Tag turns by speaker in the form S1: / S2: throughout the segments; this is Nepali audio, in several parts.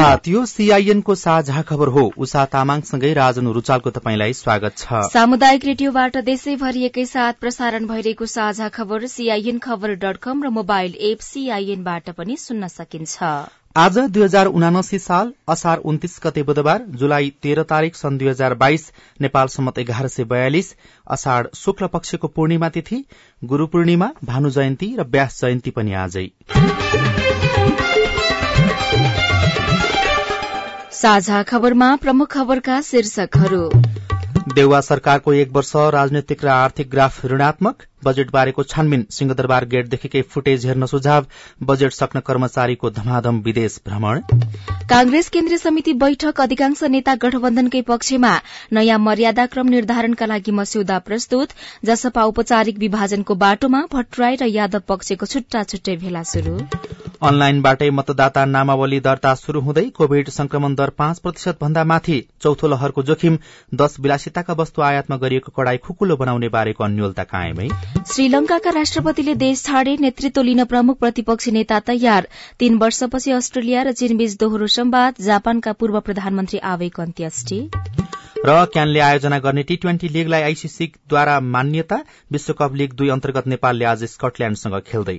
S1: प्रभात यो सीआईएन को साझा खबर हो। उषा तामाङसँगै राजन रुचालको तपाईँलाई स्वागत छ।
S2: सामुदायिक रेडियोबाट देशैभरि एकैसाथ प्रसारण भइरहेको साझा खबर सीआईएन खबर डट कम र मोबाइल एप सीआईएनबाट पनि सुन्न सकिन्छ।
S1: आज दुई हजार उनासी साल असार उन्तिस गते बुधबार जुलाई तेह्र तारीक सन् दुई हजार बाइस नेपाल सम्मत एघार सय बयालिस असाढ़ शुक्ल पक्षको पूर्णिमा तिथि गुरू पूर्णिमा भानु जयन्ती र व्यास जयन्ती पनि आजै।
S2: साझा खबरमा प्रमुख खबरका शीर्षकहरू।
S1: देउवा सरकारको एक वर्ष राजनैतिक र आर्थिक ग्राफ ऋणात्मक बजेट बारेको छानबिन सिंहदरबार गेटदेखिकै फुटेज हेर्न सुझाव बजेट सक्न कर्मचारीको धमाधम विदेश भ्रमण।
S2: कांग्रेस केन्द्रीय समिति बैठक अधिकांश नेता गठबन्धनकै पक्षमा नयाँ मर्यादाक्रम निर्धारणका लागि मस्यौदा प्रस्तुत जसपा औपचारिक विभाजनको बाटोमा भट्टराई र यादव पक्षको छुट्टा छुट्टै भेला शुरू
S1: अनलाइनबाटै मतदाता नामावली दर्ता शुरू हुँदै कोविड संक्रमण दर पाँच प्रतिशत भन्दा माथि चौथो लहरको जोखिम दश विलासिताका वस्तु आयातमा गरिएको कड़ाई खुकुलो बनाउने बारेको अन्यलता कायमै।
S2: श्रीलंकाका राष्ट्रपतिले देश छाडे नेतृत्व लिन प्रमुख प्रतिपक्षी नेता तयार। तीन वर्षपछि अस्ट्रेलिया र चीनबीच दोहोरो संवाद जापानका पूर्व प्रधानमन्त्री आवेको अन्त्येष्टि।
S1: र क्यानले आयोजना गर्ने टी ट्वेन्टी लीगलाई आईसीसीद्वारा मान्यता विश्वकप लीग दुई अन्तर्गत नेपालले आज स्कटल्याण्डसँग खेल्दै।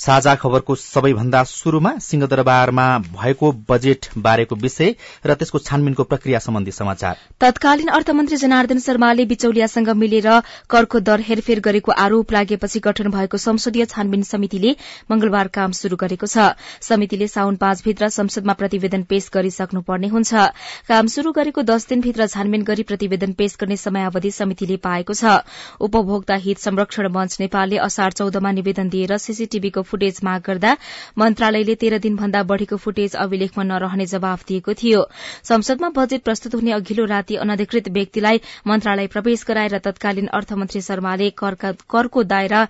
S1: साझा खबरको सबैभन्दा शुरूमा सिंहदरबारमा भएको बजेट बारेको विषय र त्यसको छानबिनको प्रक्रिया सम्बन्धी समाचार।
S2: तत्कालीन अर्थमन्त्री जनार्दन शर्माले बिचौलियासँग मिलेर करको दर हेरफेर गरेको आरोप लागेपछि गठन भएको संसदीय छानबिन समितिले मंगलबार काम शुरू गरेको छ। समितिले साउन पाँचभित्र संसदमा प्रतिवेदन पेश गरिसक्नुपर्ने हुन्छ। काम शुरू गरेको दस दिनभित्र छानबिन गरी प्रतिवेदन पेश गर्ने समयावधि समितिले पाएको छ। उपभोक्ता हित संरक्षण मञ्च नेपालले असार चौधमा निवेदन दिएर सीसीटीभीको फुटेज माग गर्दा मन्त्रालयले तेह्र दिनभन्दा बढ़ीको फुटेज अभिलेखमा नरहने जवाफ दिएको थियो। संसदमा बजेट प्रस्तुत हुने अघिल्लो राति अनधिकृत व्यक्तिलाई मन्त्रालय प्रवेश गराएर तत्कालीन अर्थमन्त्री शर्माले करको दायरा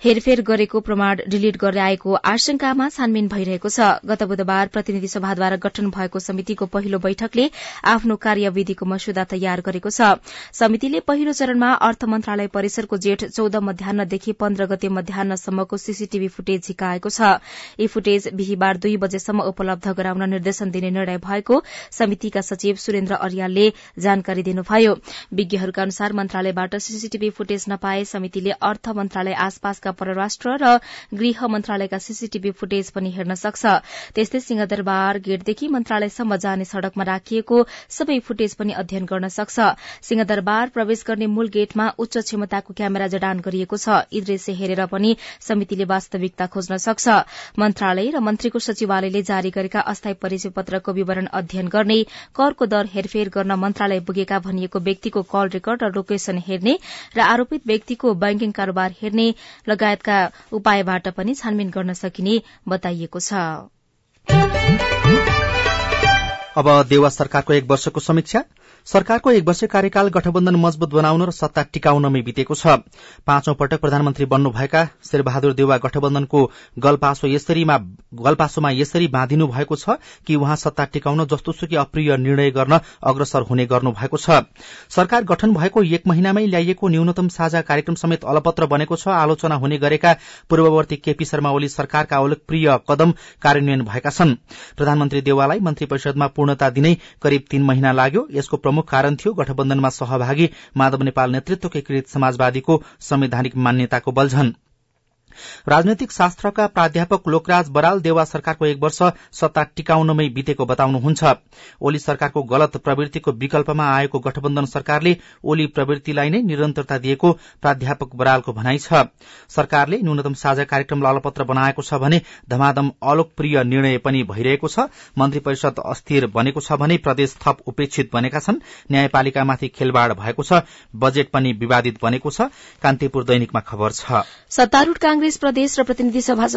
S2: हेरफेर गरेको प्रमाण डिलिट गर्दै आएको आशंकामा छानबिन भइरहेको छ। गत बुधबार प्रतिनिधि सभाद्वारा गठन भएको समितिको पहिलो बैठकले आफ्नो कार्यविधिको मस्यौदा तयार गरेको छ। समितिले पहिलो चरणमा अर्थ मन्त्रालय परिसरको जेठ चौध मध्याहदेखि पन्ध्र गते मध्याहसम्मको सीसीटीभी फुटेज झिकाएको छ। यी फुटेज बिहिबार दुई बजेसम्म उपलब्ध गराउन निर्देशन दिने निर्णय भएको समितिका सचिव सुरेन्द्र अर्यालले जानकारी दिनुभयो। विज्ञहरूका अनुसार मन्त्रालयबाट सीसीटीभी फुटेज नपाए समितिले अर्थ मन्त्रालय आसपासका परराष्ट्र र गृह मन्त्रालयका सीसीटीभी फुटेज पनि हेर्न सक्छ। त्यस्तै सिंहदरबार गेटदेखि मन्त्रालयसम्म जाने सड़कमा राखिएको सबै फुटेज पनि अध्ययन गर्न सक्छ। सिंहदरबार प्रवेश गर्ने मूल गेटमा उच्च क्षमताको क्यामेरा जडान गरिएको छ। यी दृश्य हेरेर पनि समितिले वास्तविकता खोज्न सक्छ। मन्त्रालय र मन्त्रीको सचिवालयले जारी गरेका अस्थायी परिचय पत्रको विवरण अध्ययन गर्ने करको दर हेरफेर गर्न मन्त्रालय पुगेका भनिएको व्यक्तिको कल रेकर्ड र लोकेशन हेर्ने र आरोपित व्यक्तिको बैंकिङ कारोबार हेर्ने लगायतका उपायबाट पनि छानबिन गर्न सकिने बताइएको छ।
S1: अब देवा सरकारको एक वर्षको समीक्षा। सरकारको एक वर्ष कार्यकाल गठबन्धन मजबूत बनाउन र सत्ता टिकाउनमै बितेको छ। पाँचौं पटक प्रधानमन्त्री बन्नुभएका शेरबहादुर देउवा गठबन्धनको गलपासोमा यसरी बाँधिनु भएको छ कि उहाँ सत्ता टिकाउन जस्तोसुकै अप्रिय निर्णय गर्न अग्रसर हुने गर्नु भएको छ। सरकार गठन भएको एक महिनामै ल्याइएको न्यूनतम साझा कार्यक्रम समेत अलपत्र बनेको छ। आलोचना हुने गरेका पूर्ववर्ती केपी शर्मा ओली सरकारका अलोकप्रिय कदम कार्यान्वयन भएका छन्। प्रधानमन्त्री देउवालाई मन्त्री परिषदमा पूर्णता दिनै करिब तीन महिना लाग्यो। यसको प्रमुख कारण थियो गठबन्धनमा सहभागी माधव नेपाल नेतृत्वको एकीकृत समाजवादीको संवैधानिक मान्यताको बल्झन। राजनैतिक शास्त्रका प्राध्यापक लोकराज बराल देवा सरकारको एक वर्ष सत्ता टिकाउनमै बितेको बताउनुहुन्छ। ओली सरकारको गलत प्रवृत्तिको विकल्पमा आएको गठबन्धन सरकारले ओली प्रवृत्तिलाई नै निरन्तरता दिएको प्राध्यापक बरालको भनाइ छ। सरकारले न्यूनतम साझा कार्यक्रमलाई अलपत्र बनाएको छ भने धमाधम अलोकप्रिय निर्णय पनि भइरहेको छ। मन्त्री परिषद अस्थिर बनेको छ भने प्रदेश थप उपेक्षित बनेका छन्। न्यायपालिकामाथि खेलबाड़ भएको छ। बजेट पनि विवादित बनेको छ। कान्तिपुर दैनिकमा खबर छ।
S2: सत्तारूढ़ कांग्रेस प्रदेश र प्रतिनिधि सभा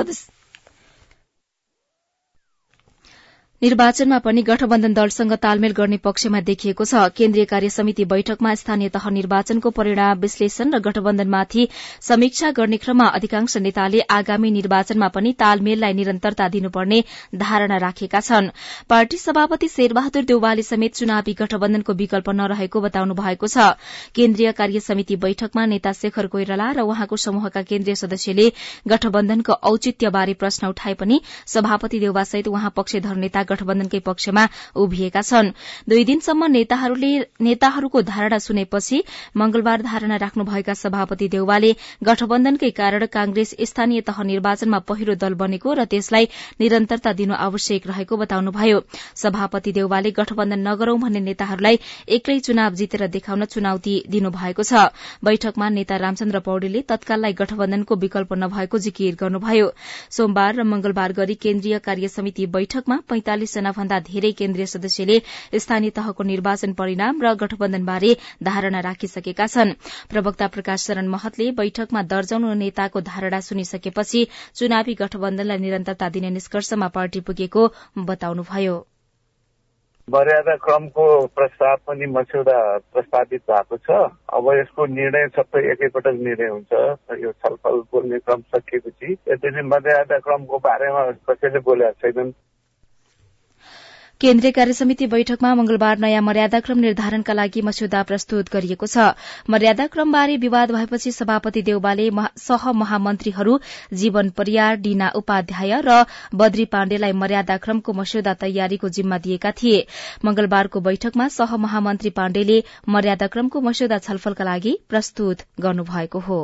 S2: निर्वाचनमा पनि गठबन्धन दलसँग तालमेल गर्ने पक्षमा देखिएको छ। केन्द्रीय कार्य समिति बैठकमा स्थानीय तह निर्वाचनको परिणाम विश्लेषण र गठबन्धनमाथि समीक्षा गर्ने क्रममा अधिकांश नेताले आगामी निर्वाचनमा पनि तालमेललाई निरन्तरता दिनुपर्ने धारणा राखेका छन्। पार्टी सभापति शेरबहादुर देउवाले समेत चुनावी गठबन्धनको विकल्प नरहेको बताउनु भएको छ। केन्द्रीय कार्य समिति बैठकमा नेता शेखर कोइराला र उहाँको समूहका केन्द्रीय सदस्यले गठबन्धनको औचित्यबारे प्रश्न उठाए पनि सभापति देउवासहित उहाँ पक्षधर नेता गठबन्धनकै पक्षमा उभिएका छन्। दुई दिनसम्म नेताहरूको धारणा सुनेपछि मंगलबार धारणा राख्नुभएका सभापति देउवाले गठबन्धनकै कारण कांग्रेस स्थानीय तह निर्वाचनमा पहिलो दल बनेको र त्यसलाई निरन्तरता दिनु आवश्यक रहेको बताउनुभयो। सभापति देउवाले गठबन्धन नगरौं भन्ने नेताहरूलाई एक्लै चुनाव जितेर देखाउन चुनौती दिनुभएको छ। बैठकमा नेता रामचन्द्र पौडेलले तत्काललाई गठबन्धनको विकल्प नभएको जिकिर गर्नुभयो। सोमबार र मंगलबार गरी केन्द्रीय कार्य समिति बैठकमा पैंतालिस जना भन्दा धेरै केन्द्रीय सदस्यले स्थानीय तहको निर्वाचन परिणाम र गठबन्धनबारे धारणा राखिसकेका छन्। प्रवक्ता प्रकाश शरण महतले बैठकमा दर्जनौ नेताको धारणा सुनिसकेपछि चुनावी गठबन्धनलाई निरन्तरता दिने निष्कर्षमा पार्टी पुगेको बताउनुभयो।
S3: मर्यादा क्रमको प्रस्ताव पनि मस्यौदा प्रस्तावित भएको छ। अब यसको निर्णय सबै एकैपटक निर्णय हुन्छ। यो छलफल बोल्ने क्रम सकिएपछि यसरी मर्यादा क्रमको बारेमा कसैले बोलेका छैनन्।
S2: केन्द्रीय कार्य समिति बैठकमा मंगलबार नयाँ मर्यादाक्रम निर्धारणका लागि मस्यौदा प्रस्तुत गरिएको छ। मर्यादाक्रमबारे विवाद भएपछि सभापति देउबाले सह महामन्त्रीहरू जीवन परियार डीना उपाध्याय र बद्री पाण्डेलाई मर्यादाक्रमको मस्यौदा तयारीको जिम्मा दिएका थिए। मंगलबारको बैठकमा सह महामन्त्री पाण्डेले मर्यादाक्रमको मस्यौदा छलफलका लागि प्रस्तुत गर्नुभएको हो।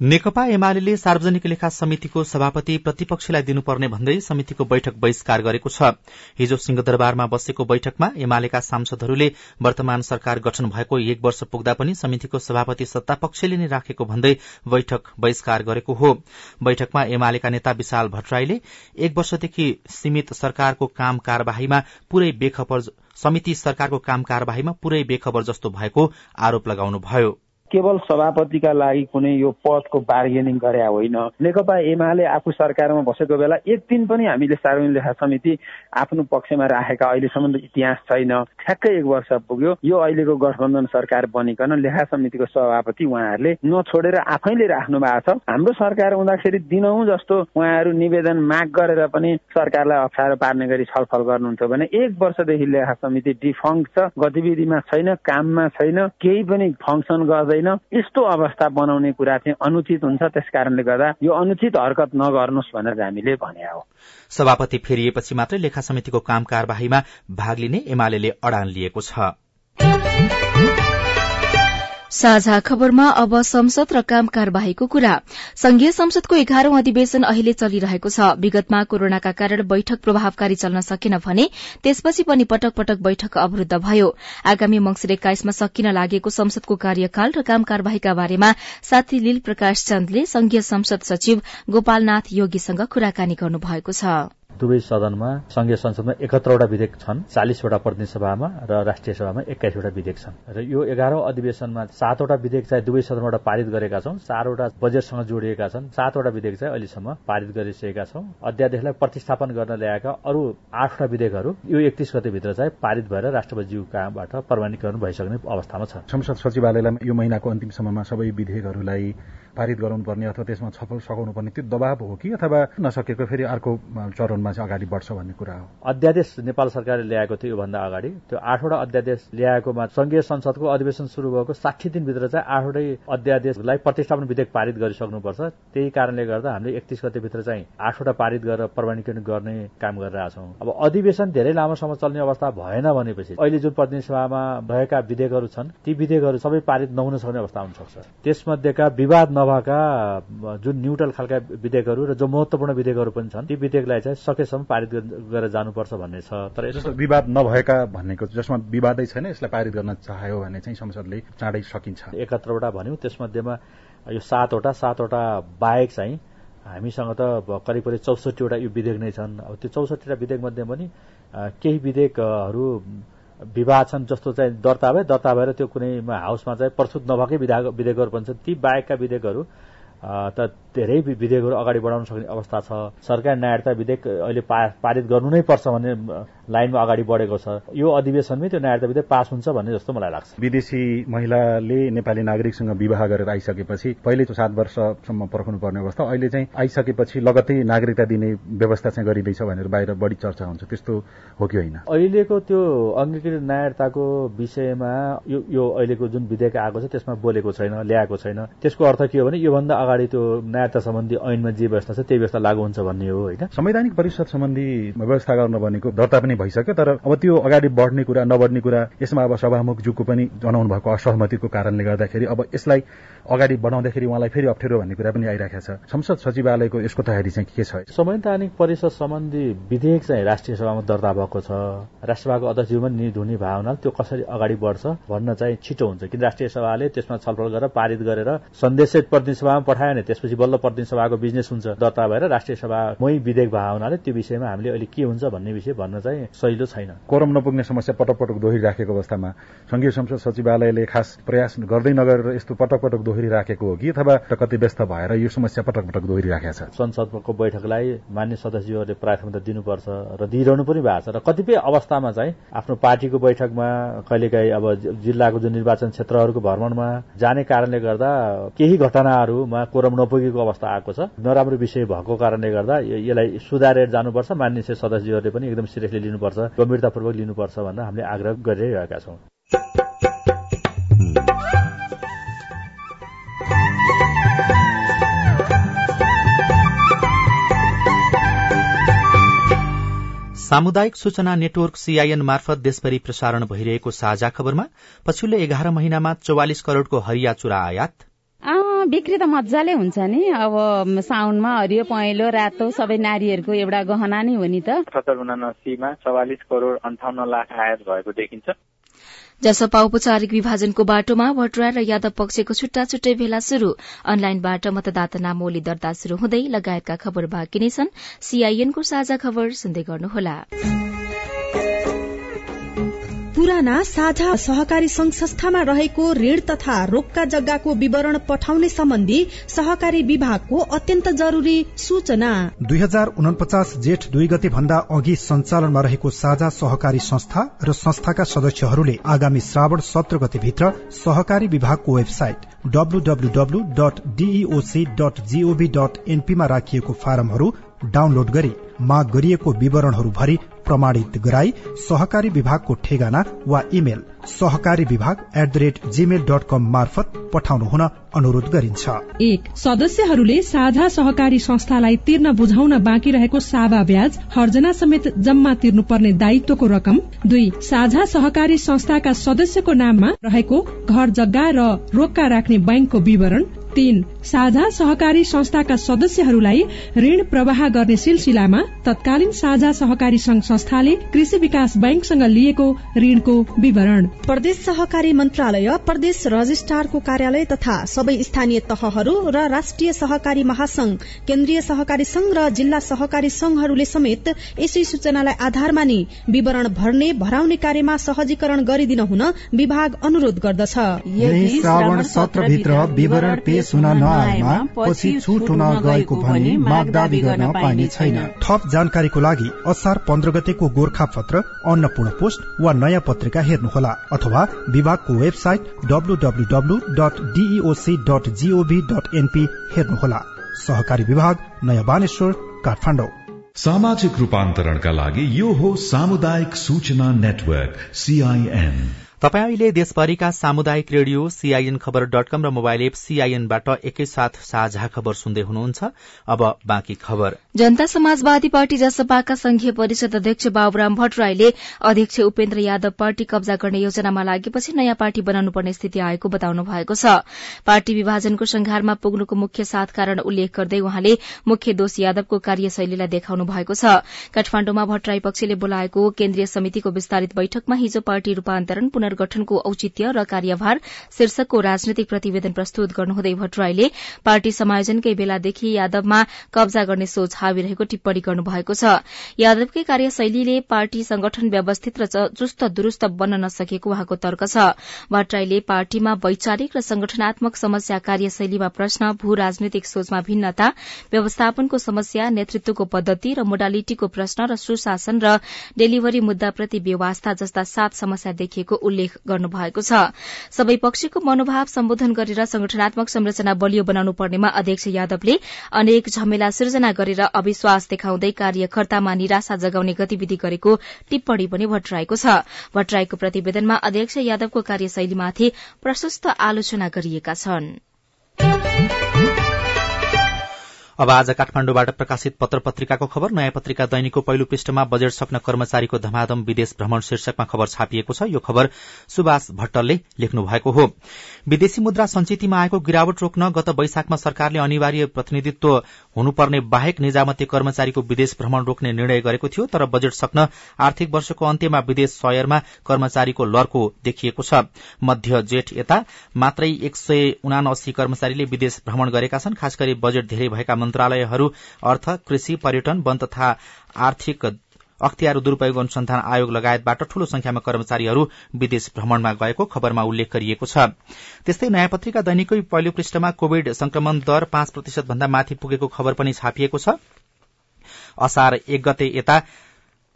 S1: नेकपा एमाले सार्वजनिक लेखा समितिको सभापति प्रतिपक्षलाई दिनुपर्ने भन्दै समितिको बैठक बहिष्कार गरेको छ। हिजो सिंहदरबारमा बसेको बैठकमा एमालेका सांसदहरूले वर्तमान सरकार गठन भएको एक वर्ष पुग्दा पनि समितिको सभापति सत्तापक्षले नै राखेको भन्दै बैठक बहिष्कार गरेको हो। बैठकमा एमालेका नेता विशाल भट्टराईले एक वर्षदेखि सीमित सरकारको काम कार्यवाहीमा पूरै बेखबर समिति सरकारको काम कार्यवाहीमा पूरै बेखबर जस्तो भएको आरोप लगाउनुभयो।
S4: केवल सभापतिका लागि कुनै यो पदको बार्गेनिङ गरे होइन। नेकपा एमाले आफू सरकारमा बसेको बेला एक दिन पनि हामीले सार्वजनिक लेखा समिति आफ्नो पक्षमा राखेका अहिलेसम्म इतिहास छैन। ठ्याक्कै एक वर्ष पुग्यो। यो अहिलेको गठबन्धन सरकार बनिकन लेखा समितिको सभापति उहाँहरूले नछोडेर आफैले राख्नु भएको छ। हाम्रो सरकार हुँदाखेरि दिनहुँ जस्तो उहाँहरू निवेदन माग गरेर पनि सरकारलाई अप्ठ्यारो पार्ने गरी छलफल गर्नुहुन्थ्यो भने एक वर्षदेखि लेखा समिति डिफङ्क छ। गतिविधिमा छैन काममा छैन। केही पनि फङ्सन गर्दै छैन यस्तो अवस्था बनाउने कुरा चाहिँ अनुचित हुन्छ। त्यस कारणले गर्दा यो अनुचित हरकत नगर्नुहोस् भनेर हामीले भने हो।
S1: सभापति फेरिएपछि मात्रै लेखा समितिको काम कार्यवाहीमा भाग लिने एमाले अडान लिएको छ।
S2: साझा खबरमा अब संसद र काम कार्यवाहीको कुरा। संघीय संसदको एघारौं अधिवेशन अहिले चलिरहेको छ। विगतमा कोरोनाका कारण बैठक प्रभावकारी चल्न सकेन भने त्यसपछि पनि पटक पटक बैठक अवरूद्ध भयो। आगामी मंगिर एक्काइसमा सकिन लागेको संसदको कार्यकाल र काम कार्यवाहीका बारेमा साथी लील प्रकाश चन्दले संघीय संसद सचिव गोपालनाथ योगीसँग कुराकानी गर्नुभएको छ।
S5: दुवै सदनमा संघीय संसदमा एकहत्तरवटा विधेयक छन् चालिसवटा प्रतिनिधि सभामा र राष्ट्रिय सभामा एक्काइसवटा विधेयक छन्। र यो एघारौं अधिवेशनमा सातवटा विधेयक चाहिँ दुवै सदनबाट पारित गरेका छौं चारवटा बजेटसँग जोडिएका छन् सातवटा विधेयक चाहिँ अहिलेसम्म पारित गरिसकेका छौं। अध्यादेशलाई प्रतिस्थापन गर्न ल्याएका अरू आठवटा विधेयकहरू यो एकतीस गतेभित्र चाहिँ पारित भएर राष्ट्रपतिज्यू कहाँबाट प्रमाणीकरण भइसक्ने अवस्थामा छ
S6: संसद सचिवालयलाई यो महिनाको अन्तिमसम्ममा सबै विधेयकहरूलाई पारित गराउनुपर्ने अथवा त्यसमा छलफल सघाउनु पर्ने त्यो दबाव हो कि? अथवा नसकेको फेरि अर्को चरणमा चाहिँ अगाडि बढ्छ भन्ने कुरा हो?
S5: अध्यादेश नेपाल सरकारले ल्याएको थियो योभन्दा अगाडि। त्यो आठवटा अध्यादेश ल्याएकोमा संघीय संसदको अधिवेशन शुरू भएको साठी दिनभित्र चाहिँ आठवटै अध्यादेशलाई प्रतिष्ठापन विधेयक पारित गरिसक्नुपर्छ। त्यही कारणले गर्दा हामीले एकतिस गतेभित्र चाहिँ आठवटा पारित गरेर प्रमाणीकरण गर्ने काम गरिरहेछौँ। अब अधिवेशन धेरै लामोसम्म चल्ने अवस्था भएन भनेपछि अहिले जुन प्रतिनिधि सभामा भएका विधेयकहरू छन् ती विधेयकहरू सबै पारित नहुन सक्ने अवस्था हुन सक्छ त्यसमध्येका विवाद नभएका जुन न्युट्रल खालका विधेयकहरू र जो महत्वपूर्ण विधेयकहरू पनि छन् ती विधेयकलाई चाहिँ सकेसम्म पारित गरेर जानुपर्छ भन्ने छ।
S6: तर जस्तो विवाद नभएका भन्नेको जसमा विवादै छैन यसलाई पारित गर्न चाह्यो भने चाहिँ संसदले चाँडै सकिन्छ।
S5: एकहत्तरवटा भन्यौँ त्यसमध्येमा यो सातवटा सातवटा बाहेक चाहिँ हामीसँग त करिब करिब चौसठीवटा यो विधेयक नै छन्। अब त्यो चौसठीवटा विधेयक मध्ये पनि केही विधेयकहरू विवाद छन् जस्तो चाहिँ दर्ता भए दर्ता भएर त्यो कुनै हाउसमा चाहिँ प्रस्तुत नभएकै विधेयकहरू पनि छन्। ती बाहेकका विधेयकहरू त धेरै विधेयकहरू अगाडि बढाउन सक्ने अवस्था छ। सरकार न्यायता विधेयक अहिले पारित गर्नु नै पर्छ भन्ने लाइनमा अगाडि बढेको छ। यो अधिवेशनमै त्यो न्यायता विधेयक पास हुन्छ भन्ने जस्तो मलाई लाग्छ।
S6: विदेशी महिलाले नेपाली नागरिकसँग विवाह गरेर आइसकेपछि पहिले सात वर्षसम्म पर्खनु पर्ने अवस्था अहिले चाहिँ आइसकेपछि लगतै नागरिकता दिने व्यवस्था चाहिँ गरिँदैछ भनेर बाहिर बढी चर्चा हुन्छ। त्यस्तो हो कि होइन?
S5: अहिलेको त्यो अङ्गीकृत न्यायताको विषयमा यो अहिलेको जुन विधेयक आएको छ त्यसमा बोलेको छैन ल्याएको छैन। त्यसको अर्थ के हो भने योभन्दा अगाडि त्यो न्यायता सम्बन्धी ऐनमा जे व्यवस्था छ त्यही व्यवस्था लागू हुन्छ भन्ने हो होइन?
S6: संवैधानिक परिषद सम्बन्धी व्यवस्था गर्न भनेको दर्ता पनि भइसक्यो तर अब त्यो अगाडि बढ्ने कुरा नबढ्ने कुरा यसमा अब सभामुख जुको पनि जनाउनु भएको असहमतिको कारणले गर्दाखेरि अब यसलाई अगाडि बढाउँदाखेरि उहाँलाई फेरि अप्ठ्यारो भन्ने कुरा पनि आइरहेको छ। संसद सचिवालयको यसको तयारी चाहिँ के छ?
S5: संवैधानिक परिषद सम्बन्धी विधेयक चाहिँ राष्ट्रिय सभामा दर्ता भएको छ। राष्ट्रसभाको अध्यक्षज्यूमा निध हुने भावना त्यो कसरी अगाडि बढ्छ भन्न चाहिँ छिटो हुन्छ। किन राष्ट्रिय सभाले त्यसमा छलफल गरेर पारित गरेर सन्देश प्रतिनिधि सभामा पठायो भने त्यसपछि बल्ल प्रतिनिधि सभाको बिजनेस हुन्छ। दर्ता भएर राष्ट्रिय सभामै विधेयक भए हुनाले त्यो विषयमा हामीले अहिले के हुन्छ भन्ने विषय भन्न चाहिँ सहिलो छैन।
S6: कोरम नपुग्ने समस्या पटक पटक दोहोरिराखेको अवस्थामा संघीय संसद सचिवालयले खास प्रयास गर्दै नगरेर यस्तो पटक पटक दोहोरिराखेको हो कि अथवा कति व्यस्त भएर यो समस्या पटक पटक दोहोरिराखेको छ?
S5: संसदको बैठकलाई मान्य सदस्यहरूले प्राथमिकता दिनुपर्छ र दिइरहनु पनि भएको छ र कतिपय अवस्थामा चाहिँ आफ्नो पार्टीको बैठकमा कहिलेकाहीँ अब जिल्लाको जुन निर्वाचन क्षेत्रहरूको भ्रमणमा जाने कारणले गर्दा केही घटनाहरूमा कोरम नपुगेको अवस्था आएको छ। नराम्रो विषय भएको कारणले गर्दा यसलाई सुधारेर जानुपर्छ। मान्य सदस्यहरूले पनि एकदम सिरियसली लिनुपर्छ गम्भीरतापूर्वक लिनुपर्छ भनेर हामीले आग्रह गरिरहेका छौँ।
S1: सामुदायिक सूचना नेटवर्क सीआईएन मार्फत देशभरि प्रसारण भइरहेको साझा खबरमा पछिल्लो एघार महिनामा चौवालिस करोड़को हरिया चुरा आयात
S7: बिक्री त मजाले हुन्छ नि। अब साउनमा हरियो पहेँलो रातो सबै नारीहरूको एउटा गहना नै हो नि त।
S8: सत्तर उनासीमा चौवालिस करोड़ अन्ठाउन्न लाख आयात भएको देखिन्छ।
S2: जसपा औपचारिक विभाजनको बाटोमा भट्टराई र यादव पक्षको छुट्टा छुट्टै भेला शुरू अनलाइनबाट मतदाता नामोली दर्ता शुरू हुँदै लगायतका खबर बाँकी नै छन्। सीआईएनको साझा खबर सुन्दै गर्नुहोला।
S9: पुराना साझा सहकारी संघ संस्थामा रहेको ऋण तथा रोक्का जग्गाको विवरण पठाउने सम्बन्धी सहकारी विभागको अत्यन्त जरूरी सूचना।
S10: दुई हजार उनपचास जेठ दुई गते भन्दा अघि सञ्चालनमा रहेको साझा सहकारी संस्था र संस्थाका सदस्यहरूले आगामी श्रावण सत्र गते भित्र सहकारी विभागको वेबसाइट डट एनपीमा राखिएको फारमहरू डाउनलोड गरी माग गरिएको विवरणहरू भरि प्रमाणित गराई सहकारी विभागको ठेगाना वा इमेल सहकारी विभाग at the rate Gmail dot com मार्फत पठाउनु हुन अनुरोध गरिन्छ।
S9: एक सदस्यहरूले साझा सहकारी संस्थालाई तिर्न बुझाउन बाँकी रहेको सावा ब्याज हर्जना समेत जम्मा तिर्नुपर्ने दायित्वको रकम। दुई साझा सहकारी संस्थाका सदस्यको नाममा रहेको घर जग्गा र रोक्का राख्ने बैंकको विवरण। तीन साझा सहकारी संस्थाका सदस्यहरूलाई ऋण प्रवाह गर्ने सिलसिलामा तत्कालीन साझा सहकारी संघ संस्थाले कृषि विकास बैंकसँग लिएको ऋणको विवरण। प्रदेश सहकारी मन्त्रालय प्रदेश रजिस्ट्रारको कार्यालय तथा सबै स्थानीय तहहरू र राष्ट्रिय सहकारी महासंघ केन्द्रीय सहकारी संघ र जिल्ला सहकारी संघहरूले समेत यसै सूचनालाई आधार मानि विवरण भर्ने भराउने कार्यमा सहजीकरण गरिदिन हुन विभाग अनुरोध गर्दछ।
S10: पेश हुन नआएमा पछि छुट हुन गएको भने माग दावी गर्न पाइने छैन। थप जानकारीको लागि असार पन्ध्र गतेको गोर्खा पत्र अन्नपूर्ण पोस्ट वा नयाँ पत्रिका हेर्नुहोला अथवा विभागको website WWW dot DEOC dot GOV dot NP हेर्नुहोला। सहकारी विभाग नयाँ बानेश्वर काठमाडौँ।
S11: सामाजिक रूपान्तरणका लागि यो हो सामुदायिक सूचना नेटवर्क सीआईएन
S1: तपाईँ अहिले देशभरिका सामुदायिक radio CIN Khabar dot com र मोबाइल एप सीआईएनबाट एकैसाथ साझा खबर सुन्दै हुनुहुन्छ। अब बाँकी खबर।
S2: जनता समाजवादी पार्टी जसपाका संघीय परिषद अध्यक्ष बाबुराम भट्टराईले अध्यक्ष उपेन्द्र यादव पार्टी कब्जा गर्ने योजनामा लागेपछि नयाँ पार्टी बनाउनु पर्ने स्थिति आएको बताउनु भएको छ। पार्टी विभाजनको संघारमा पुग्नुको मुख्य सात कारण उल्लेख गर्दै उहाँले मुख्य दोष यादवको कार्यशैलीलाई देखाउनु भएको छ। काठमाण्डुमा भट्टराई पक्षले बोलाएको केन्द्रीय समितिको विस्तारित बैठकमा हिजो पार्टी रूपान्तरण पुनर्गठनको औचित्य र कार्यभार शीर्षकको राजनैतिक प्रतिवेदन प्रस्तुत गर्नुहुँदै भट्टराईले पार्टी समायोजनकै बेलादेखि यादवमा कब्जा गर्ने सोच हावी रहेको टिप्पणी गर्नुभएको छ। यादवकै कार्यशैलीले पार्टी संगठन व्यवस्थित र चुस्त दुरूस्त बन्न नसकेको उहाँको तर्क छ। भट्टराईले पार्टीमा वैचारिक र संगठनात्मक समस्या कार्यशैलीमा प्रश्न भू राजनैतिक सोचमा भिन्नता व्यवस्थापनको समस्या नेतृत्वको पद्धति र मोडालिटीको प्रश्न र सुशासन र डेलिभरी मुद्दाप्रति व्यवस्था जस्ता सात समस्या देखिएको उल्लेख गर्नुभएको छ। सबै पक्षको मनोभाव सम्बोधन गरेर संगठनात्मक संरचना बलियो बनाउनु पर्नेमा अध्यक्ष यादवले अनेक झमेला सृजना गरेर अविश्वास देखाउँदै कार्यकर्तामा निराशा जगाउने गतिविधि गरेको टिप्पणी पनि भट्टराएको छ। भट्टराईको प्रतिवेदनमा अध्यक्ष यादवको कार्यशैलीमाथि प्रशस्त आलोचना गरिएका छन्।
S1: अब आज काठमाण्डुबाट प्रकाशित पत्र पत्रिकाको खबर नयाँ पत्रिका दैनिकको पहिलो पृष्ठमा बजेट सक्न कर्मचारीको धमाधम विदेश भ्रमण शीर्षकमा खबर छापिएको छ। यो खबर सुभाष भट्टलले लेख्नु भएको हो। विदेशी मुद्रा संचितिमा आएको गिरावट रोक्न गत वैशाखमा सरकारले अनिवार्य प्रतिनिधित्व हुनुपर्ने बाहेक निजामती कर्मचारीको विदेश भ्रमण रोक्ने निर्णय गरेको थियो तर बजेट सक्न आर्थिक वर्षको अन्त्यमा विदेश शयरमा कर्मचारीको लर्को देखिएको छ। मध्य जेठ यता मात्रै एक कर्मचारीले विदेश भ्रमण गरेका छन् खास गरी बजेट धेरै भएका मन्त्रालयहरू अर्थ कृषि पर्यटन वन तथा आर्थिक अख्तियार दुरूपयोग अनुसन्धान आयोग लगायतबाट ठूलो संख्यामा कर्मचारीहरू विदेश भ्रमणमा गएको खबरमा उल्लेख गरिएको छ। त्यस्तै नयाँ पत्रिका दैनिकै पहिलो पृष्ठमा कोविड संक्रमण दर पाँच प्रतिशत भन्दा माथि पुगेको खबर पनि छापिएको छ। असार एक गते यता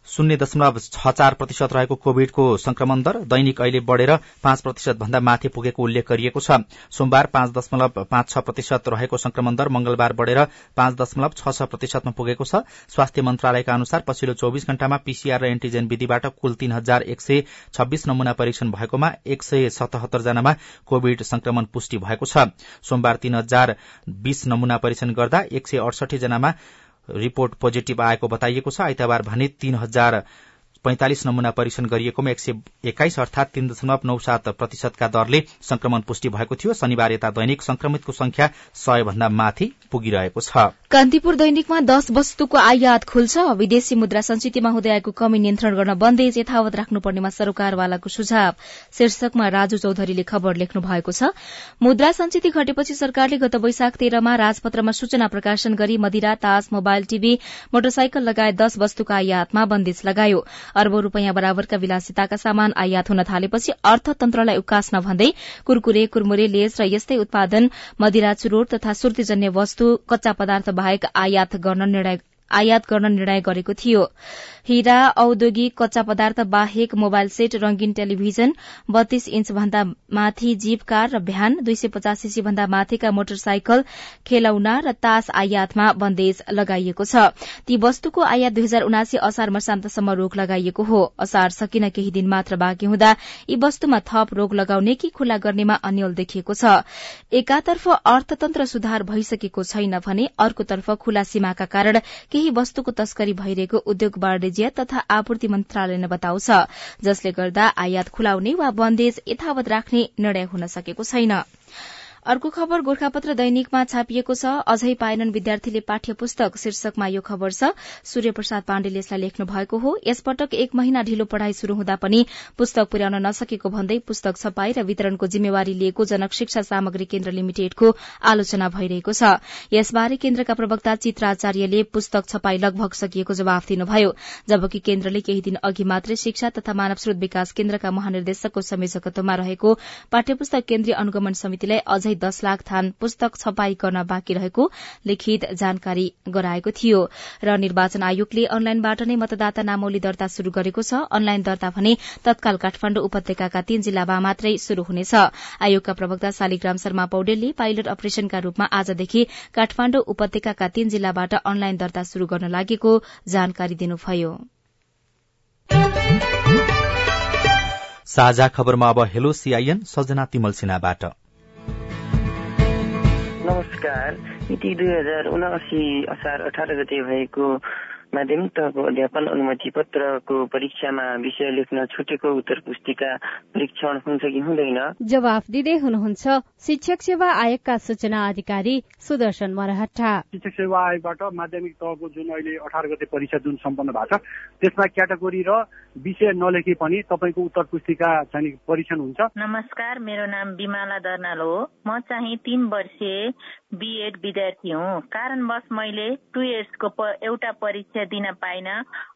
S1: शून्य दशमलव छ चार प्रतिशत रहेको कोविडको संक्रमण दर दैनिक अहिले बढ़ेर पाँच प्रतिशत भन्दा माथि पुगेको उल्लेख गरिएको छ। सोमबार पाँच दशमलव पाँच छ प्रतिशत रहेको संक्रमण दर मंगलबार बढ़ेर पाँच दशमलव छ छ प्रतिशतमा पुगेको छ। स्वास्थ्य मन्त्रालयका अनुसार पछिल्लो चौविस घण्टामा पीसीआर र एन्टीजेन विधिबाट कुल तीन हजार एक सय छब्बीस नमूना परीक्षण भएकोमा एक सय सतहत्तर जनामा कोविड संक्रमण पुष्टि भएको छ। सोमबार तीन हजार बीस नमूना परीक्षण गर्दा एक सय अडसठी जनामा रिपोर्ट पोजिटिभ आएको बताइएको छ। आइतबार भने तीन हजार पैंतालिस नमूना परीक्षण गरिएकोमा एक सय एक्काइस अर्थात तीन दशमलव नौ सात प्रतिशतका दरले संक्रमण पुष्टि भएको थियो। शनिबार यता दैनिक संक्रमितको संख्या सय भन्दा माथि पुगिरहेको छ।
S2: कान्तिपुर दैनिकमा दश वस्तुको आयात खुल्छ। विदेशी मुद्रा संचितिमा हुँदै आएको कमी नियन्त्रण गर्न बन्देज यथावत राख्नुपर्नेमा सरकारवालाको सुझाव। शीर्षकमा राजु चौधरीले खबर लेख्नु भएको छ। मुद्रा संचिति घटेपछि सरकारले गत वैशाख तेह्रमा राजपत्रमा सूचना प्रकाशन गरी मदिरा तास मोबाइल टीभी मोटरसाइकल लगायत दश वस्तुका आयातमा बन्देज लगायो। अर्बौं रूपियाँ बराबरका विलासिताका सामान आयात हुन थालेपछि अर्थतन्त्रलाई उकास्न भन्दै कुरकुरे कुरमुरे लेस र यस्तै उत्पादन मदिरा चुरोट तथा सुर्तीजन्य वस्तु कच्चा पदार्थ बाहेक आयात गर्न निर्णय आयात गर्न निर्णय गरेको थियो। हीरा औद्योगिक कच्चा पदार्थ बाहेक मोबाइल सेट रंगीन टेलिभिजन बत्तीस इन्च भन्दा माथि जीप कार र भ्यान दुई सय पचास सीसी भन्दा माथिका मोटरसाइकल खेलौना र तास आयातमा बन्देज लगाइएको छ। ती वस्तुको आयात दुई हजार उनासी असार मसान्तसम्म रोक लगाइएको हो। असार सकिन केही दिन मात्र बाँकी हुँदा यी वस्तुमा थप रोक लगाउने कि खुल्ला गर्नेमा अन्यल देखिएको छ। एकातर्फ अर्थतन्त्र सुधार भइसकेको छैन भने अर्कोतर्फ खुला सीमाका कारण केही वस्तुको तस्करी भइरहेको उद्योग वाणिज्य तथा आपूर्ति मन्त्रालयले बताउँछ जसले गर्दा आयात खुलाउने वा बन्देज यथावत राख्ने निर्णय हुन सकेको छैन। अर्को खबर गोर्खापत्र दैनिकमा छापिएको छ। अझै पाएनन् विद्यार्थीले पाठ्य पुस्तक शीर्षकमा यो खबर छ। सूर्य प्रसाद पाण्डेले यसलाई लेख्नु भएको हो। यसपटक एक महिना ढिलो पढ़ाई शुरू हुँदा पनि पुस्तक पुर्याउन नसकेको भन्दै पुस्तक छपाई र वितरणको जिम्मेवारी लिएको जनक शिक्षा सामग्री केन्द्र लिमिटेडको आलोचना भइरहेको छ। यसबारे केन्द्रका प्रवक्ता चित्राचार्यले पुस्तक छपाई लगभग सकिएको जवाफ दिनुभयो। जबकि केन्द्रले केही दिन अघि मात्रै शिक्षा तथा मानव स्रोत विकास केन्द्रका महानिर्देशकको संयोजकत्वमा रहेको पाठ्यपुस्तक केन्द्रीय अनुगमन समितिलाई अझै दश लाख थान पुस्तक छपाई गर्न बाँकी रहेको लिखित जानकारी गराएको थियो। र निर्वाचन आयोगले अनलाइनबाट नै मतदाता नामावली दर्ता शुरू गरेको छ। अनलाइन दर्ता भने तत्काल काठमाण्डु उपत्यकाका तीन जिल्लामा मात्रै शुरू हुनेछ। आयोगका प्रवक्ता शालिग्राम शर्मा पौडेलले पाइलट अपरेशनका रूपमा आजदेखि काठमाण्डु उपत्यकाका तीन जिल्लाबाट अनलाइन दर्ता शुरू गर्न लागेको जानकारी दिनुभयो।
S1: साझा खबरमा अब हेलो सीआईएन सजना तिमल सिन्हाबाट।
S12: नमस्कार। मिति दुई हजार उनासी असार अठार गते भएको माध्यमिक तहको अध्यापन अनुमति पत्रको परीक्षामा विषय लेख्न छुटेको उत्तर पुस्तिका परीक्षण हुन्छ कि हुँदैन?
S13: जवाफ दिँदै हुनुहुन्छ शिक्षक सेवा आयोगका सूचना अधिकारी सुदर्शन मरहटा
S14: शिक्षक सेवा आयोगबाट माध्यमिक तहको जुन अहिले अठार गते परीक्षा जुन सम्पन्न भएको छ त्यसमा क्याटेगोरी र विषय नलेखे पनि तपाईँको उत्तर पुस्तिका चाहिँ परीक्षण हुन्छ।
S15: नमस्कार मेरो नाम बिमाला दर्नाल हो। म चाहिँ तीन वर्षीय बिएड विद्यार्थी हुँ। कारणवश मैले टु इयर्सको एउटा परीक्षा दिन पाइन।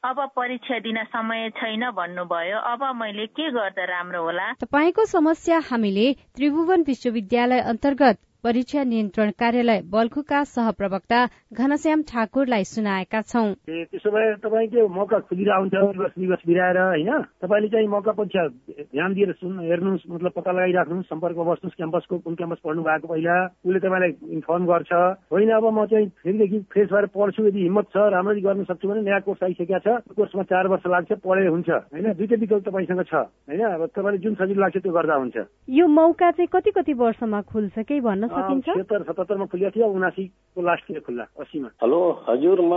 S15: अब परीक्षा दिन समय छैन भन्नुभयो। अब मैले के गर्दा राम्रो होला?
S13: तपाईँको समस्या हामीले त्रिभुवन विश्वविद्यालय अन्तर्गत परीक्षा नियन्त्रण कार्यालय बल्खुका सहप्रवक्ता घनश्याम ठाकुरलाई सुनाएका छौं।
S16: त्यसो भए तपाईँको मौका खुलिएर आउँछ दिवस दिवस बिराएर होइन? तपाईँले चाहिँ मौका परीक्षा ध्यान दिएर सुन् हेर्नुहोस् मतलब पत्ता लगाइराख्नुहोस् सम्पर्कमा बस्नुहोस् क्याम्पसको कुन क्याम्पस पढ्नु भएको पहिला उसले तपाईँलाई इन्फर्म गर्छ। होइन अब म चाहिँ फेरिदेखि फ्रेस भएर पढ्छु यदि हिम्मत छ राम्ररी गर्न सक्छु भने नयाँ कोर्स आइसकेको छ। कोर्समा चार वर्ष लाग्छ पढे हुन्छ। होइन दुइटै विकल्प तपाईँसँग छ। होइन अब तपाईँले जुन सजिलो लाग्छ त्यो गर्दा हुन्छ।
S13: यो मौका चाहिँ कति कति वर्षमा खुल्छ केही भन्न सकिन्छ?
S16: छिहत्तर सतहत्तरमा खुलिएको थियो उनासीको लास्टतिर खुल्ला अस्सीमा
S17: हेलो हजुर म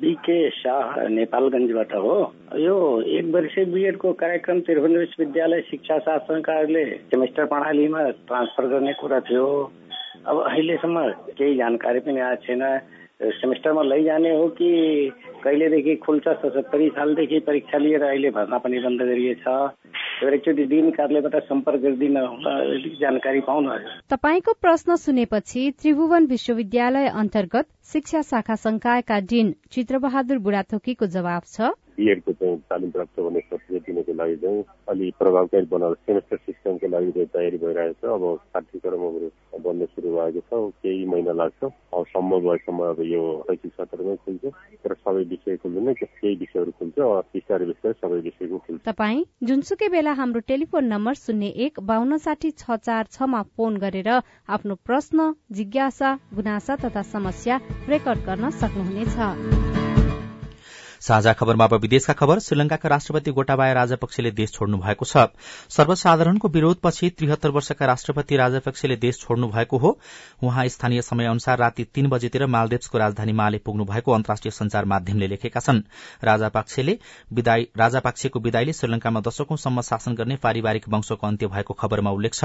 S17: बिके शाह नेपालगञ्जबाट हो। यो एक वर्षीय बिएडको कार्यक्रम त्रिभुवन विश्वविद्यालय शिक्षा शासनकारले सेमेस्टर प्रणालीमा ट्रान्सफर गर्ने कुरा थियो। अब अहिलेसम्म केही जानकारी पनि आएको छैन। सेमेस्टरमा लैजाने हो कि कहिलेदेखि खुल्छ सत्तरी सालदेखि परीक्षा लिएर अहिले भर्ना पनि बन्द गरिएछ। एकचोटि दिन कार्यालयबाट सम्पर्क गरिदिन जानकारी पाउनु
S13: तपाईँको प्रश्न सुनेपछि त्रिभुवन विश्वविद्यालय अन्तर्गत शिक्षा शाखा संकायका डिन चित्रबहादुर बुढाथोकीको जवाब छ।
S18: बिएडको चाहिँ तालिम प्राप्त गर्ने प्रक्रिया दिनको लागि चाहिँ अलिक प्रभावकारी बनाएर सेमेस्टर सिस्टमको लागि चाहिँ तयारी भइरहेको छ अब पाठ्यक्रमहरू बन्द सुरु भएको छ केही महिना लाग्छ अब सम्भव भएसम्म अब यो शैक्षिक सत्रमै खुल्छ तर सबै विषय खुल्दैन केही विषयहरू खुल्छ बिस्तारै बिस्तारै सबै विषयको खुल्छ
S13: तपाईँ जुनसुकै बेला हाम्रो टेलिफोन नम्बर शून्य एक बान्न साठी छ चार छमा फोन गरेर आफ्नो प्रश्न जिज्ञासा गुनासा तथा समस्या रेकर्ड गर्न सक्नुहुनेछ।
S1: साझा खबरमा अब विदेशका खबर श्रीलंकाका राष्ट्रपति गोटाबाया राजपक्षले देश छोड्नु भएको छ। सर्वसाधारणको विरोधपछि त्रिहत्तर वर्षका राष्ट्रपति राजपक्षले देश छोड्नु भएको हो। उहाँ स्थानीय समय अनुसार राति तीन बजेतिर मालदेव्सको राजधानी माले पुग्नु भएको अन्तर्राष्ट्रिय संचार माध्यमले लेखेका छन्। राजापाक्सेको विदाईले श्रीलंकामा दशकौंसम्म शासन गर्ने पारिवारिक वंशको अन्त्य भएको खबरमा उल्लेख छ।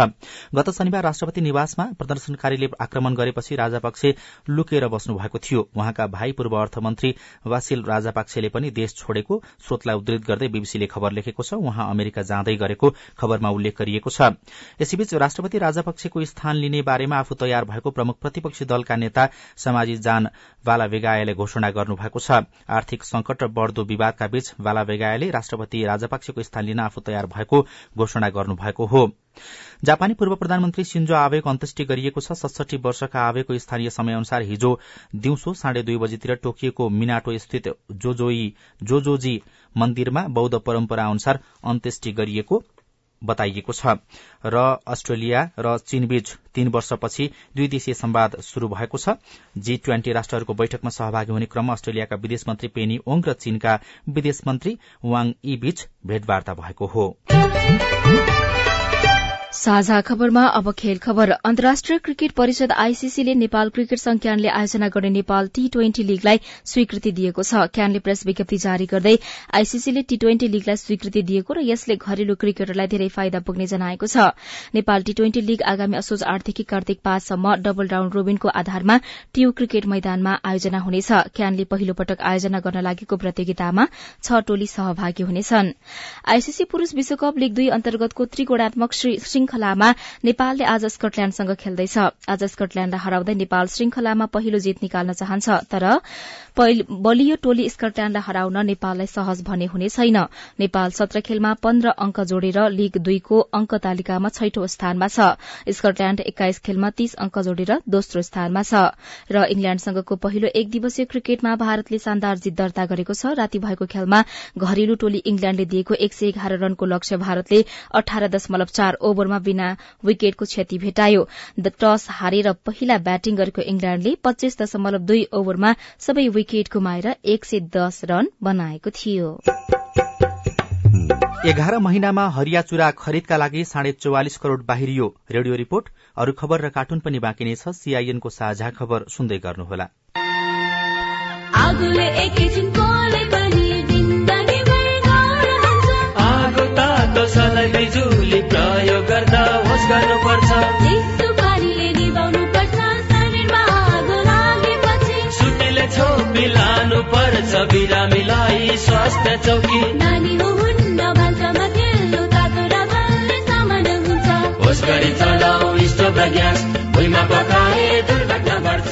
S1: गत शनिबार राष्ट्रपति निवासमा प्रदर्शनकारीले आक्रमण गरेपछि राजापाक्से लुकेर बस्नु भएको थियो। उहाँका भाइ पूर्व अर्थमन्त्री वासिल राजापाक्से मान्छेले पनि देश छोडेको स्रोतलाई उद्धृत गर्दै बीबीसीले खबर लेखेको छ। उहाँ अमेरिका जाँदै गरेको खबरमा उल्लेख गरिएको छ। यसैबीच राष्ट्रपति राजापक्षको स्थान लिने बारेमा आफू तयार भएको प्रमुख प्रतिपक्षी दलका नेता समाजी जान बालावेगायाले घोषणा गर्नुभएको छ। आर्थिक संकट र बढ़दो विवादका बीच बालावेगायाले राष्ट्रपति राजापक्षको स्थान लिन आफू तयार भएको घोषणा गर्नुभएको हो। जापानी पूर्व प्रधानमन्त्री सिन्जो आवेको अन्त्येष्टि गरिएको छ। सडसठी वर्षका आवेको स्थानीय समय अनुसार हिजो दिउँसो साढे दुई बजीतिर टोकियोको मिनाटो स्थित जोजोई जोजोजी मन्दिरमा बौद्ध परम्परा अनुसार अन्त्येष्टि गरिएको बताइएको छ। र अस्ट्रेलिया र चीनबीच तीन वर्षपछि दुई देशीय संवाद शुरू भएको छ। जी ट्वेन्टी राष्ट्रहरूको बैठकमा सहभागी हुने क्रममा अस्ट्रेलियाका विदेश मन्त्री पेनी ओङ र चीनका विदेश मन्त्री वाङ यी बीच भेटवार्ता भएको हो।
S2: साझा खबरमा अब खेल खबर। अन्तर्राष्ट्रिय क्रिकेट परिषद आईसीसीले नेपाल क्रिकेट संघ क्यानले आयोजना गर्ने नेपाल टी ट्वेन्टी लीगलाई स्वीकृति दिएको छ। क्यानले प्रेस विज्ञप्ति जारी गर्दै आईसीसीले टी ट्वेन्टी लीगलाई स्वीकृति दिएको र यसले घरेलु क्रिकेटरलाई धेरै फाइदा पुग्ने जनाएको छ। नेपाल टी ट्वेन्टी लीग आगामी असोज आठदेखि कार्तिक पाँचसम्म डबल राउण्ड रोबिनको आधारमा टियु क्रिकेट मैदानमा आयोजना हुनेछ। क्यानले पहिलो पटक आयोजना गर्न लागेको प्रतियोगितामा छ टोली सहभागी हुनेछन्। आईसीसी पुरूष विश्वकप लीग दुई अन्तर्गतको त्रिगुणात्मक श्रृंखलामा नेपालले आज स्कटल्याण्डसँग खेल्दैछ। आज स्कटल्याण्डलाई हराउँदै नेपाल श्रृंखलामा पहिलो जित निकाल्न चाहन्छ तर बलियो टोली स्कटल्याण्डलाई हराउन नेपाललाई सहज भने हुने छैन। नेपाल सत्र खेलमा पन्ध्र अंक जोडेर लीग दुईको अंक तालिकामा छैठौं स्थानमा छ। स्कटल्याण्ड एक्काइस खेलमा तीस अंक जोडेर दोस्रो स्थानमा छ। र इंग्ल्याण्डसँगको पहिलो एक दिवसीय क्रिकेटमा भारतले शानदार जित दर्ता गरेको छ। राति भएको खेलमा घरेलु टोली इंग्ल्याण्डले दिएको एक सय एघार रनको लक्ष्य भारतले अठार दशमलव चार ओभरमा बिना विकेटको क्षति भेटायो। टस हारेर पहिला ब्याटिङ गरेको इंग्ल्याण्डले पच्चीस दशमलव दुई ओभरमा सबै विकेट गुमाएर एक सय दस रन बनाएको थियो।
S1: एघार महिनामा हरिया चुरा खरिदका लागि साढे चौवालिस करोड़ बाहिरियो रेडियो रिपोर्ट अरू खबर र कार्टुन पनि बाँकी नै छ। सीआईएनको साझा खबर सुन्दै गर्नुहोला।
S19: स्वास्थ्य चौकी।
S20: नानी हो हुन्न भान्सामा खेल्नु तातो र बल्ने सामान हुन्छ।
S19: होस् गरी चलाऊ स्टोभ र ग्यास भुइँमा पकाए दुर्घटना बढ्छ।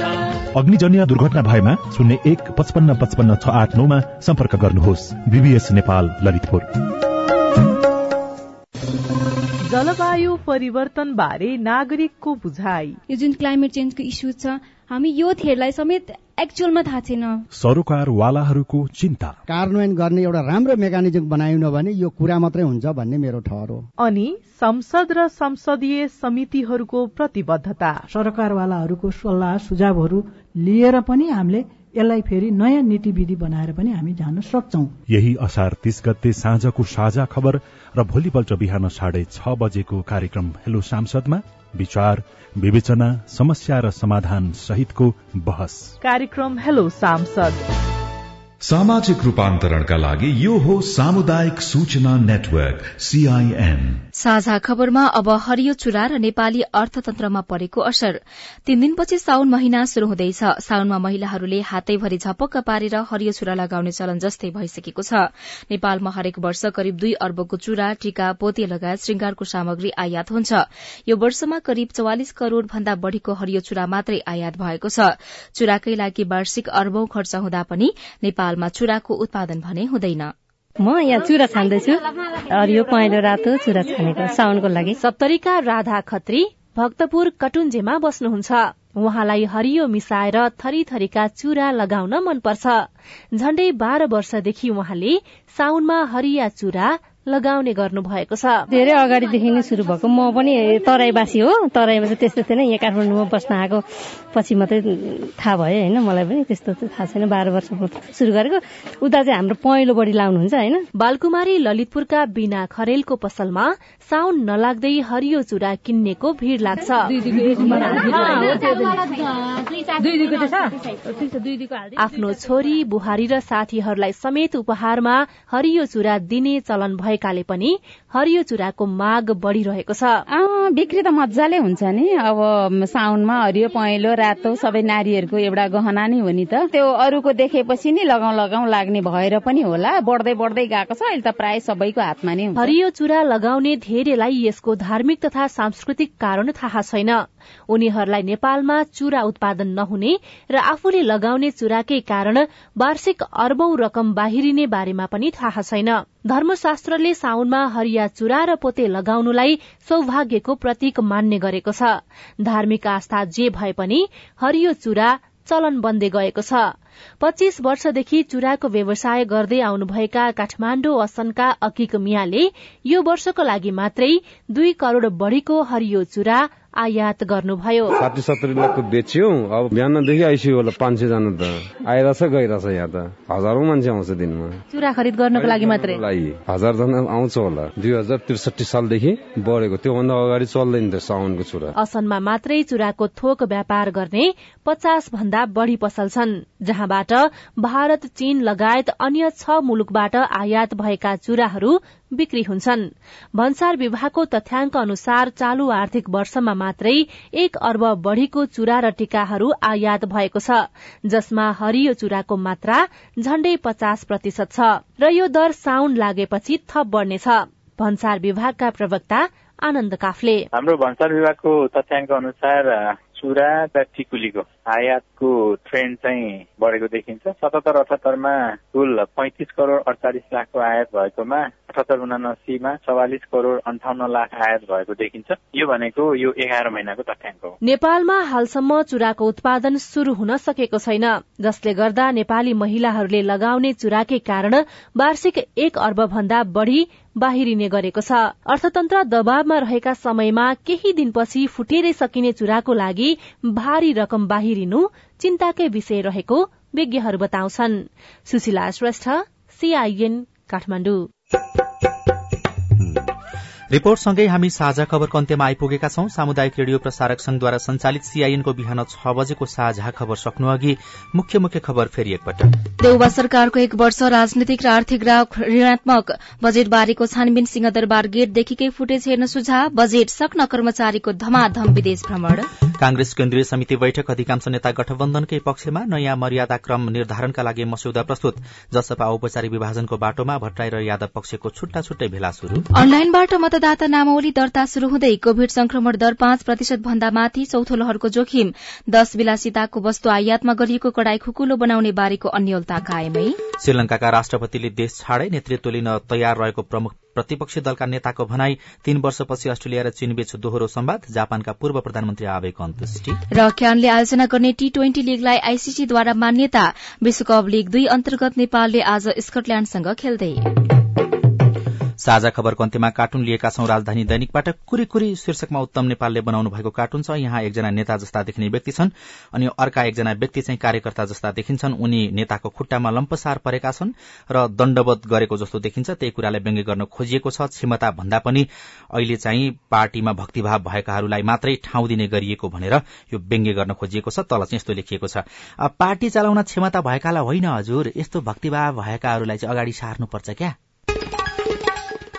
S21: अग्निजन्य दुर्घटना भएमा शून्य एक पचपन्न पचपन्न छ आठ नौमा सम्पर्क गर्नुहोस्। बीबीएस नेपाल ललितपुर।
S22: जलवायु परिवर्तन बारे नागरिकको बुझाइ।
S23: यो जुन क्लाइमेट चेन्जको इस्यु छ हामी यो थेरलाई समेत एक्चुअलमा थाहा छैन।
S21: सरोकारवालाहरूको चिन्ता।
S24: कार्यान्वयन गर्ने एउटा राम्रो मेकानिजम बनाएन भने यो कुरा मात्रै हुन्छ भन्ने मेरो ठहर हो।
S22: अनि संसद र संसदीय समितिहरूको प्रतिबद्धता।
S25: सरकारवालाहरूको सल्लाह सुझावहरू लिएर पनि हामीले यसलाई फेरि नयाँ नीति विधि बनाएर पनि हामी जान सक्छौ।
S21: यही असार तीस गते साँझको साझा खबर र भोलिपल्ट बिहान साढे छ बजेको कार्यक्रम हेलो सांसदमा विचार विवेचना समस्या र समाधान सहितको बहस।
S22: कार्यक्रम हेलो सांसद।
S11: सामाजिक रूपान्तरणका लागि यो हो सामुदायिक सूचना नेटवर्क सीआईएन
S2: साझा खबरमा अब हरियो चुरा र नेपाली अर्थतन्त्रमा परेको असर। तीन दिनपछि साउन महिना शुरू हुँदैछ। साउनमा महिलाहरूले हातैभरि झपक्क पारेर हरियो चुरा लगाउने चलन जस्तै भइसकेको छ। नेपालमा हरेक वर्ष करिब दुई अर्बको चुरा टीका पोते लगायत श्रृंगारको सामग्री आयात हुन्छ। यो वर्षमा करिब चौवालिस करोड़ भन्दा बढ़ीको हरियो चुरा मात्रै आयात भएको छ। चुराकै लागि वार्षिक अर्बौं खर्च हुँदा पनि नेपालमा चुराको उत्पादन भने हुँदैन।
S26: म यहाँ चुरा छान्दैछु। हरियो पहेँलो रातो चुरा छानेको साउनको लागि।
S13: सप्तरीका राधा खत्री भक्तपुर कटुन्जेमा बस्नुहुन्छ। उहाँलाई हरियो मिसाएर थरी थरीका चुरा लगाउन मनपर्छ। झण्डै बाह्र वर्षदेखि उहाँले साउनमा हरिया चुरा लगाउने गर्नु भएको छ।
S26: धेरै अगाडिदेखि नै सुरु भएको। म पनि तराईवासी हो। तराईमा चाहिँ त्यस्तो थिएन। यहाँ काठमाडौँमा बस्न आएको पछि मात्रै थाहा भयो होइन। मलाई पनि त्यस्तो चाहिँ थाहा छैन। बाह्र वर्ष सुरु गरेको। उता चाहिँ हाम्रो पहेँलो बढी लाउनुहुन्छ होइन।
S13: बालकुमारी ललितपुरका बिना खरेलको पसलमा साउन नलाग्दै हरियो चुरा किन्नेको भीड़ लाग्छ। आफ्नो छोरी बुहारी र साथीहरूलाई समेत उपहारमा हरियो चुरा दिने चलन भएकाले पनि हरियो चुराको माग बढ़िरहेको छ।
S7: बिक्री त मजाले हुन्छ नि। अब साउनमा हरियो पहेँलो रातो सबै नारीहरूको एउटा गहना नै हो नि त। त्यो अरूको देखेपछि नि लगाउँ लगाउँ लाग्ने भएर पनि होला। बढ्दै बढ्दै गएको छ। अहिले त प्राय सबैको हातमा नै
S13: हरियो चुरा लगाउने धेरैलाई यसको धार्मिक तथा सांस्कृतिक कारण थाहा छैन। उनीहरूलाई नेपालमा चुरा उत्पादन नहुने र आफूले लगाउने चुराकै कारण वार्षिक अर्बौं रकम बाहिरिने बारेमा पनि थाहा छैन। धर्मशास्त्रले साउनमा हरिया चुरा र पोते लगाउनुलाई सौभाग्यको प्रतीक मान्ने गरेको छ। धार्मिक आस्था जे भए पनि हरियो चुरा चलन बन्दै गएको छ। पच्चीस वर्षदेखि चुराको व्यवसाय गर्दै आउनुभएका काठमाण्डु असनका अकिक मियाले यो वर्षको लागि मात्रै दुई करोड़ बढ़ीको हरियो चुरा आयात गर्नुभयो।
S27: साठी सत्तरी लाखको बेच्यो अब बिहानदेखि आइसक्यो होला पाँच सय जना त। आइरहेछ गइरहेछ यहाँ त। हजारौं मान्छे आउँछ दिनमा।
S13: चुरा खरिद गर्नको लागि मात्रै?
S27: हजार जना आउँछ होला। दुई हजार त्रिसठी सालदेखि बढेको। त्योभन्दा अगाडि चल्दैन थियो साउनको चुरा।
S13: असनमा मात्रै चुराको थोक व्यापार गर्ने पचास भन्दा बढ़ी पसल छन् जहाँबाट भारत चीन लगायत अन्य छ मुलुकबाट आयात भएका चुराहरू बिक्री हुन्छन्। भन्सार विभागको तथ्याङ्क अनुसार चालू आर्थिक वर्षमा मात्रै एक अर्ब बढ़ीको चुरा र टीकाहरू आयात भएको छ जसमा हरियो चुराको मात्रा झण्डै पचास प्रतिशत छ र यो दर साउन लागेपछि थप बढ़नेछ। भन्सार विभागका प्रवक्ता आनन्द काफले।
S8: हाम्रो भन्सार विभागको तथ्याङ्क अनुसार चुरा र टिकुलीको आयातको ट्रेन्ड चाहिँ बढेको देखिन्छ। सतहत्तर अठहत्तरमा कुल पैंतिस करोड़ अडचालिस लाखको आयात भएकोमा अठहत्तर उनासीमा चौवालिस करोड़ अन्ठाउन्न लाख आयात भएको देखिन्छ। यो भनेको यो एघार महिनाको तथ्याङ्क हो।
S13: नेपालमा हालसम्म चुराको उत्पादन शुरू हुन सकेको छैन जसले गर्दा नेपाली महिलाहरूले लगाउने चुराकै कारण वार्षिक एक अर्ब भन्दा बढ़ी बाहिरिने गरेको छ। अर्थतन्त्र दबावमा रहेका समयमा केही दिनपछि फुटेरै सकिने चुराको लागि भारी रकम बाहिरिनु चिन्ताकै विषय रहेको विज्ञहरू बताउँछन्। सुशीला श्रेष्ठ सीआईएन काठमाडौँ।
S1: रिपोर्टसँगै हामी साझा खबरको अन्त्यमा आइपुगेका छौं। सामुदायिक रेडियो प्रसारक संघद्वारा संचालित सीआईएनको बिहान छ बजेको साझा खबर सक्नु अघि मुख्य मुख्य खबर फेरि एकपटक।
S2: देउबा सरकारको एक वर्ष राजनीतिक र आर्थिक ऋणात्मक बजेट बारेको छानबिन सिंहदरबार गेटदेखिकै फुटेज हेर्न सुझाव बजेट सक्न कर्मचारीको धमाधम विदेश भ्रमण।
S1: कांग्रेस केन्द्रीय समिति बैठक अधिकांश नेता गठबन्धनकै पक्षमा नयाँ मर्यादा क्रम निर्धारणका लागि मस्यौदा प्रस्तुत। जसपा औपचारिक विभाजनको बाटोमा भट्टराई र यादव पक्षको छुट्टा छुट्टै भेला शुरू
S2: अनलाइनबाट मतदाता नामावली दर्ता शुरू हुँदै कोविड संक्रमण दर पाँच प्रतिशत भन्दा माथि चौथो लहरको जोखिम। दश विलासिताको वस्तु आयातमा गरिएको कडाई खुकुलो बनाउने बारेको अन्यलता कायमै।
S1: श्रीलंकाका राष्ट्रपतिले देश छाडै नेतृत्व लिन तयार रहेको प्रमुख प्रतिपक्षी दलका नेताको भनाई तीन वर्षपछि अस्ट्रेलिया र चीनबीच दोहोरो संवाद जापानका पूर्व प्रधानमन्त्री आवेको अन्त्येष्टि।
S2: र क्यानले आयोजना गर्ने टी ट्वेन्टी लीगलाई आईसीसीद्वारा मान्यता विश्वकप लीग दुई अन्तर्गत नेपालले आज स्कटल्याण्डसँग खेल्दै।
S1: साझा खबरको अन्त्यमा कार्टुन लिएका छौं राजधानी दैनिकबाट कुरी कुरी शीर्षकमा उत्तम नेपालले बनाउनु भएको कार्टुन छ। यहाँ एकजना नेता जस्ता देखिने व्यक्ति छन् अनि अर्का एकजना व्यक्ति चाहिँ कार्यकर्ता जस्ता देखिन्छन्। उनी नेताको खुट्टामा लम्पसार परेका छन् र दण्डवत गरेको जस्तो देखिन्छ। त्यही कुरालाई व्यङ्ग्य गर्न खोजिएको छ। क्षमता भन्दा पनि अहिले चाहिँ पार्टीमा भक्तिभाव भएकाहरूलाई मात्रै ठाउँ दिने गरिएको भनेर यो व्यङ्ग्य गर्न खोजिएको छ। तल चाहिँ यस्तो लेखिएको छ। पार्टी चलाउन क्षमता भएकालाई होइन हजुर। यस्तो भक्तिभाव भएकाहरूलाई चाहिँ अगाडि सार्नुपर्छ क्या।